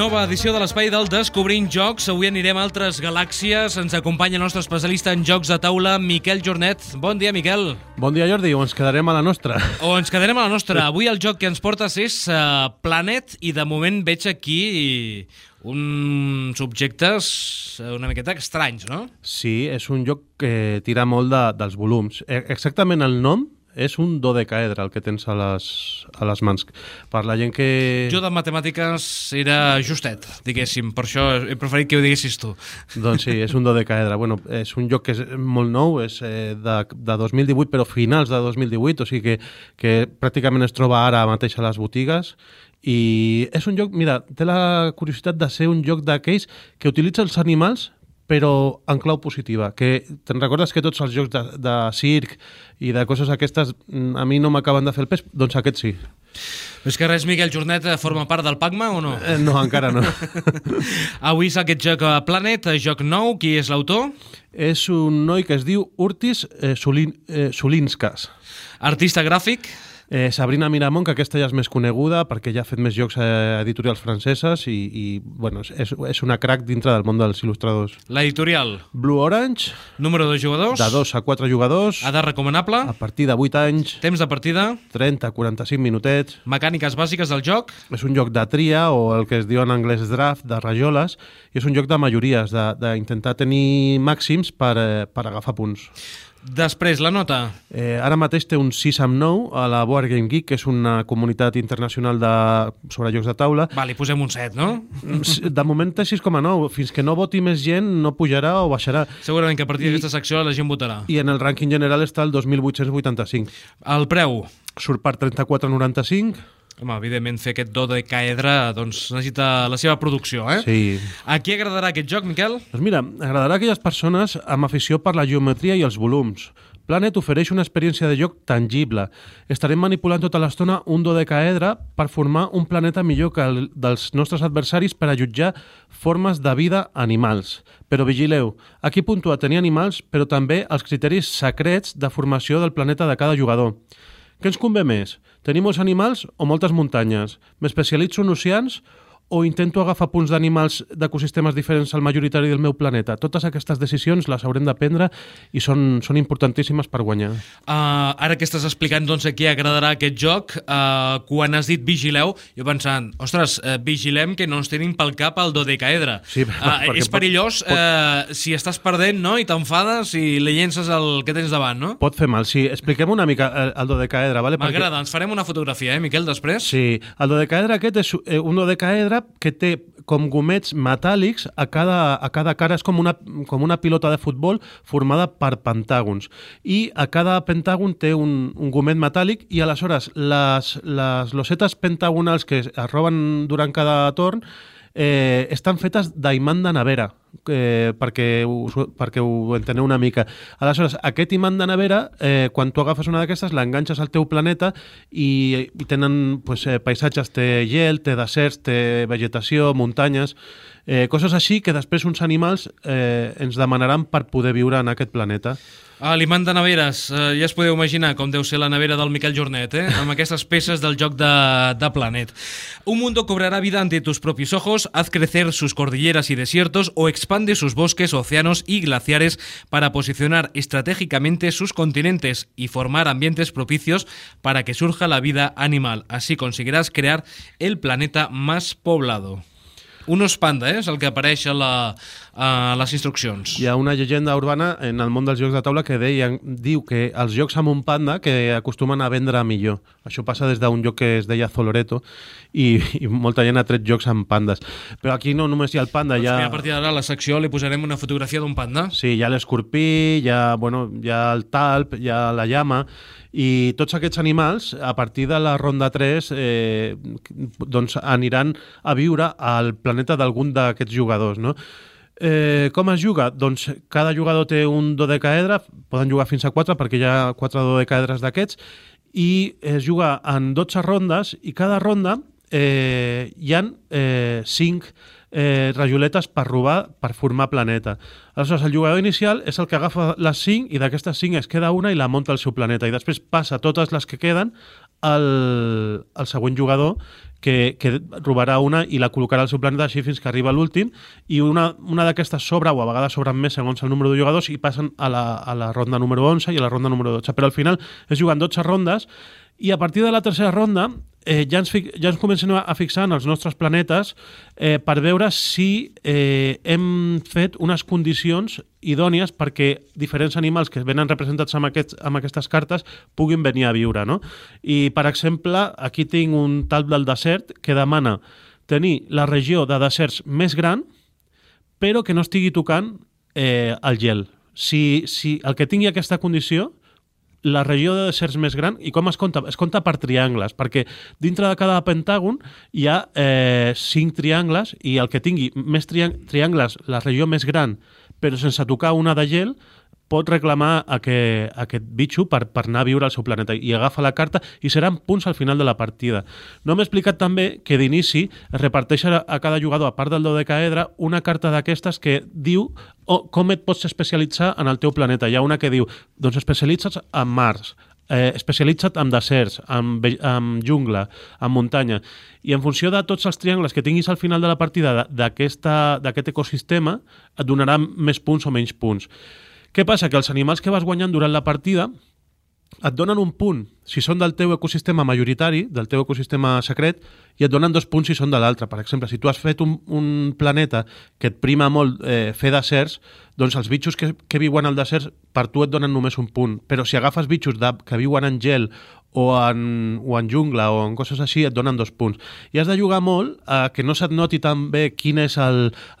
Nova edició de l'espai del Descobrint Jocs. Avui anirem a altres galàxies. Ens acompanya el nostre especialista en jocs de taula, Miquel Jornet. Bon dia, Miquel. Bon dia, Jordi, o ens quedarem a la nostra. O ens quedarem a la nostra. Avui el joc que ens portes és uh, Planet i de moment veig aquí uns objectes una miqueta estranys, no? Sí, és un joc que tira molt de, dels volums. E, exactament el nom és un dodecaedre el que tens a les, a les mans. Per la gent que... Jo de matemàtiques era justet, diguéssim, per això he preferit que ho diguessis tu. Doncs sí, és un dodecaedre. Bueno, és un joc que és molt nou, és eh, de, de 2018, però finals de 2018, o sigui que, que pràcticament es troba ara mateix a les botigues i és un joc, mira, té la curiositat de ser un joc d'aquells que utilitza els animals però en clau positiva, que te'n recordes que tots els jocs de, de circ i de coses aquestes mm, a mi no m'acaben de fer el pes, doncs aquest sí. És que res, Miquel Jornet forma part del PACMA o no? Eh, no, encara no. Avui és aquest joc Planet, joc nou, qui és l'autor? És un noi que es diu Urtis eh, Sulin, eh, Sulinskas. Artista gràfic? Eh, Sabrina Miramont, que aquesta ja és més coneguda perquè ja ha fet més jocs eh, editorials franceses i, i bueno, és, és una crack dintre del món dels il·lustradors. L'editorial? Blue Orange. Número de jugadors? De 2 a 4 jugadors. Edat recomanable? A partir de 8 anys. Temps de partida? 30-45 minutets. Mecàniques bàsiques del joc? És un joc de tria o el que es diu en anglès draft, de rajoles, i és un joc de majories, d'intentar tenir màxims per, eh, per agafar punts. Després, la nota. Eh, ara mateix té un 6 amb 9 a la Board Game Geek, que és una comunitat internacional de, sobre jocs de taula. Va, li posem un 7, no? De moment té 6,9. Fins que no voti més gent, no pujarà o baixarà. Segurament que a partir d'aquesta secció la gent votarà. I en el rànquing general està el 2.885. El preu? Surt per 34,95 Home, evidentment, fer aquest do de caedra doncs, necessita la seva producció, eh? Sí. A qui agradarà aquest joc, Miquel? Doncs mira, agradarà a aquelles persones amb afició per la geometria i els volums. Planet ofereix una experiència de joc tangible. Estarem manipulant tota l'estona un dodecaedre per formar un planeta millor que el dels nostres adversaris per a jutjar formes de vida animals. Però vigileu, aquí puntua tenir animals, però també els criteris secrets de formació del planeta de cada jugador. Què ens convé més? Tenir molts animals o moltes muntanyes? M'especialitzo en oceans o intento agafar punts d'animals d'ecosistemes diferents al majoritari del meu planeta. Totes aquestes decisions les haurem de prendre i són, són importantíssimes per guanyar. Uh, ara que estàs explicant doncs, a qui agradarà aquest joc, uh, quan has dit vigileu, jo pensant, ostres, uh, vigilem que no ens tenim pel cap el dodecaedre. Sí, uh, és perillós pot, uh, si estàs perdent no? i t'enfades i li llences el que tens davant, no? Pot fer mal, sí. Expliquem una mica el, el dodecaedre. Vale? M'agrada, Perquè... ens farem una fotografia, eh, Miquel, després? Sí, el dodecaedre aquest és un dodecaedre que té com gomets metàl·lics a cada, a cada cara, és com una, com una pilota de futbol formada per pentàgons. I a cada pentàgon té un, un gomet metàl·lic i aleshores les, les losetes pentagonals que es roben durant cada torn eh, estan fetes d'imant de nevera, eh, perquè, ho, perquè ho enteneu una mica. Aleshores, aquest imant de nevera, eh, quan tu agafes una d'aquestes, l'enganxes al teu planeta i, i tenen pues, eh, paisatges, té gel, té deserts, té vegetació, muntanyes, eh, coses així que després uns animals eh, ens demanaran per poder viure en aquest planeta. Ah, l'imant de neveres, eh, ja es podeu imaginar com deu ser la nevera del Miquel Jornet, eh? amb aquestes peces del joc de, de Planet. Un mundo cobrará vida ante tus propios ojos, haz crecer sus cordilleras y desiertos o expande sus bosques, océanos y glaciares para posicionar estratégicamente sus continentes y formar ambientes propicios para que surja la vida animal. Así conseguirás crear el planeta más poblado. Un panda, eh? és el que apareix a, la, a les instruccions. Hi ha una llegenda urbana en el món dels jocs de taula que deia, diu que els jocs amb un panda que acostumen a vendre millor. Això passa des d'un joc que es deia Zoloreto i, i molta gent ha tret jocs amb pandes. Però aquí no només hi ha el panda, doncs hi ha... A partir d'ara a la secció li posarem una fotografia d'un panda. Sí, hi ha l'escorpí, hi, ha, bueno, hi ha el talp, hi ha la llama, i tots aquests animals, a partir de la ronda 3, eh, doncs aniran a viure al planeta d'algun d'aquests jugadors, no? Eh, com es juga? Doncs cada jugador té un dodecaedre, poden jugar fins a 4 perquè hi ha 4 dodecaedres d'aquests, i es juga en 12 rondes i cada ronda eh, hi han eh, 5 eh, rajoletes per robar per formar planeta. Aleshores, el jugador inicial és el que agafa les 5 i d'aquestes 5 es queda una i la munta al seu planeta i després passa totes les que queden el, el següent jugador que, que robarà una i la col·locarà al seu planeta així fins que arriba l'últim i una, una d'aquestes sobra o a vegades sobren més segons el número de jugadors i passen a la, a la ronda número 11 i a la ronda número 12 però al final es juguen 12 rondes i a partir de la tercera ronda eh, ja, ens ja ens comencem a fixar en els nostres planetes eh, per veure si eh, hem fet unes condicions idònies perquè diferents animals que venen representats amb, aquests, amb aquestes cartes puguin venir a viure. No? I, per exemple, aquí tinc un tal del desert que demana tenir la regió de deserts més gran però que no estigui tocant eh, el gel. Si, si el que tingui aquesta condició la regió de deserts més gran i com es compta? Es compta per triangles, perquè dintre de cada pentàgon hi ha eh, cinc triangles i el que tingui més triang triangles, la regió més gran, però sense tocar una de gel, pot reclamar a que, a aquest bitxo per, per anar a viure al seu planeta i agafa la carta i seran punts al final de la partida. No m'he explicat també que d'inici es reparteix a, a cada jugador, a part del dodecaedre, una carta d'aquestes que diu oh, com et pots especialitzar en el teu planeta. Hi ha una que diu, doncs especialitza't en Mars, eh, especialitza't en deserts, en, en jungla, en muntanya, i en funció de tots els triangles que tinguis al final de la partida d'aquest ecosistema, et donaran més punts o menys punts. Què passa? Que els animals que vas guanyant durant la partida et donen un punt si són del teu ecosistema majoritari, del teu ecosistema secret, i et donen dos punts si són de l'altre. Per exemple, si tu has fet un, un planeta que et prima molt eh, fer deserts, doncs els bitxos que, que viuen al desert per tu et donen només un punt. Però si agafes bitxos de, que viuen en gel o en, o en jungla o en coses així, et donen dos punts. I has de jugar molt a que no se't noti tan bé quin és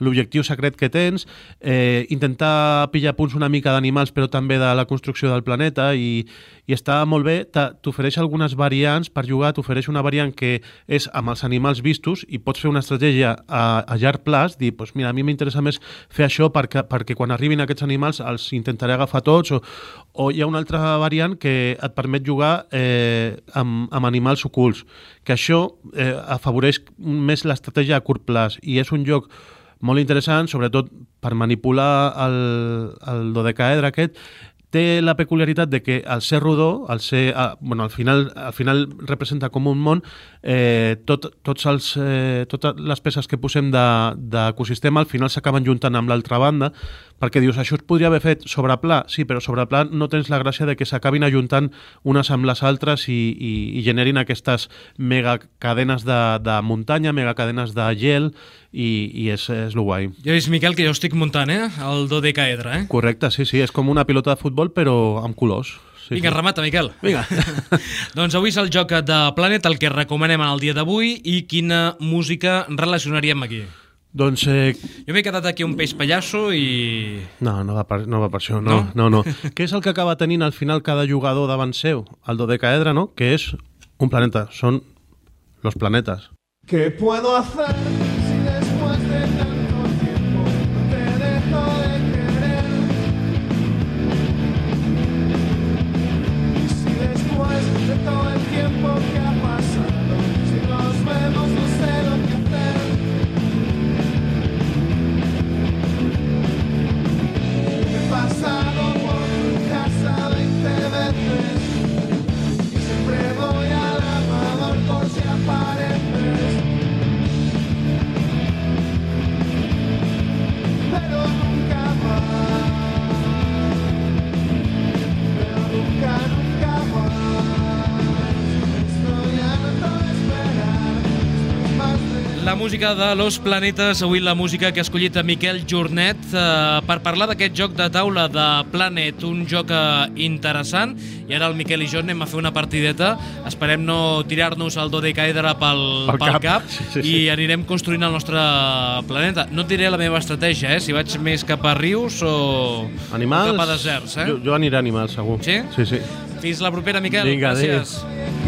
l'objectiu secret que tens, eh, intentar pillar punts una mica d'animals però també de la construcció del planeta i, i està molt bé, t'ofereix algunes variants per jugar, t'ofereix una variant que és amb els animals vistos i pots fer una estratègia a, a llarg plaç, dir, pues mira, a mi m'interessa més fer això perquè, perquè quan arribin aquests animals els intentaré agafar tots o, o hi ha una altra variant que et permet jugar eh, amb, amb animals ocults, que això eh, afavoreix més l'estratègia a curt plaç i és un joc molt interessant, sobretot per manipular el, el dodecaedre aquest té la peculiaritat de que al ser rodó, al ser, ah, bueno, al final, al final representa com un món, eh, tot, tots els, eh, totes les peces que posem d'ecosistema de, al final s'acaben juntant amb l'altra banda, perquè dius, això es podria haver fet sobre pla, sí, però sobre pla no tens la gràcia de que s'acabin ajuntant unes amb les altres i, i, i generin aquestes megacadenes de, de muntanya, megacadenes de gel, i, i és, és lo guai. Ja veus, Miquel, que jo estic muntant, eh? El dodecaedre, eh? Correcte, sí, sí, és com una pilota de futbol, però amb colors. Sí, Vinga, sí. remata, Miquel. Vinga. doncs avui és el joc de Planet, el que recomanem en el dia d'avui, i quina música relacionaríem aquí? Doncs... Eh... Jo m'he quedat aquí un peix pallasso i... No, no va per, no va per això, no, no, no. no. Què és el que acaba tenint al final cada jugador davant seu? El dodecaedre, no? Que és un planeta, són los planetas. ¿Qué puedo hacer música de Los Planetes, avui la música que ha escollit a Miquel Jornet eh, per parlar d'aquest joc de taula de Planet, un joc eh, interessant. I ara el Miquel i jo anem a fer una partideta. Esperem no tirar-nos el dodecaedre pel, Pel pel cap. cap, Sí, sí, sí. i anirem construint el nostre planeta. No et diré la meva estratègia, eh? si vaig més cap a rius o, Animals... o cap a deserts. Eh? Jo, jo aniré a animals, segur. Sí? Sí, sí. Fins la propera, Miquel. Vinga, adéu. Gràcies.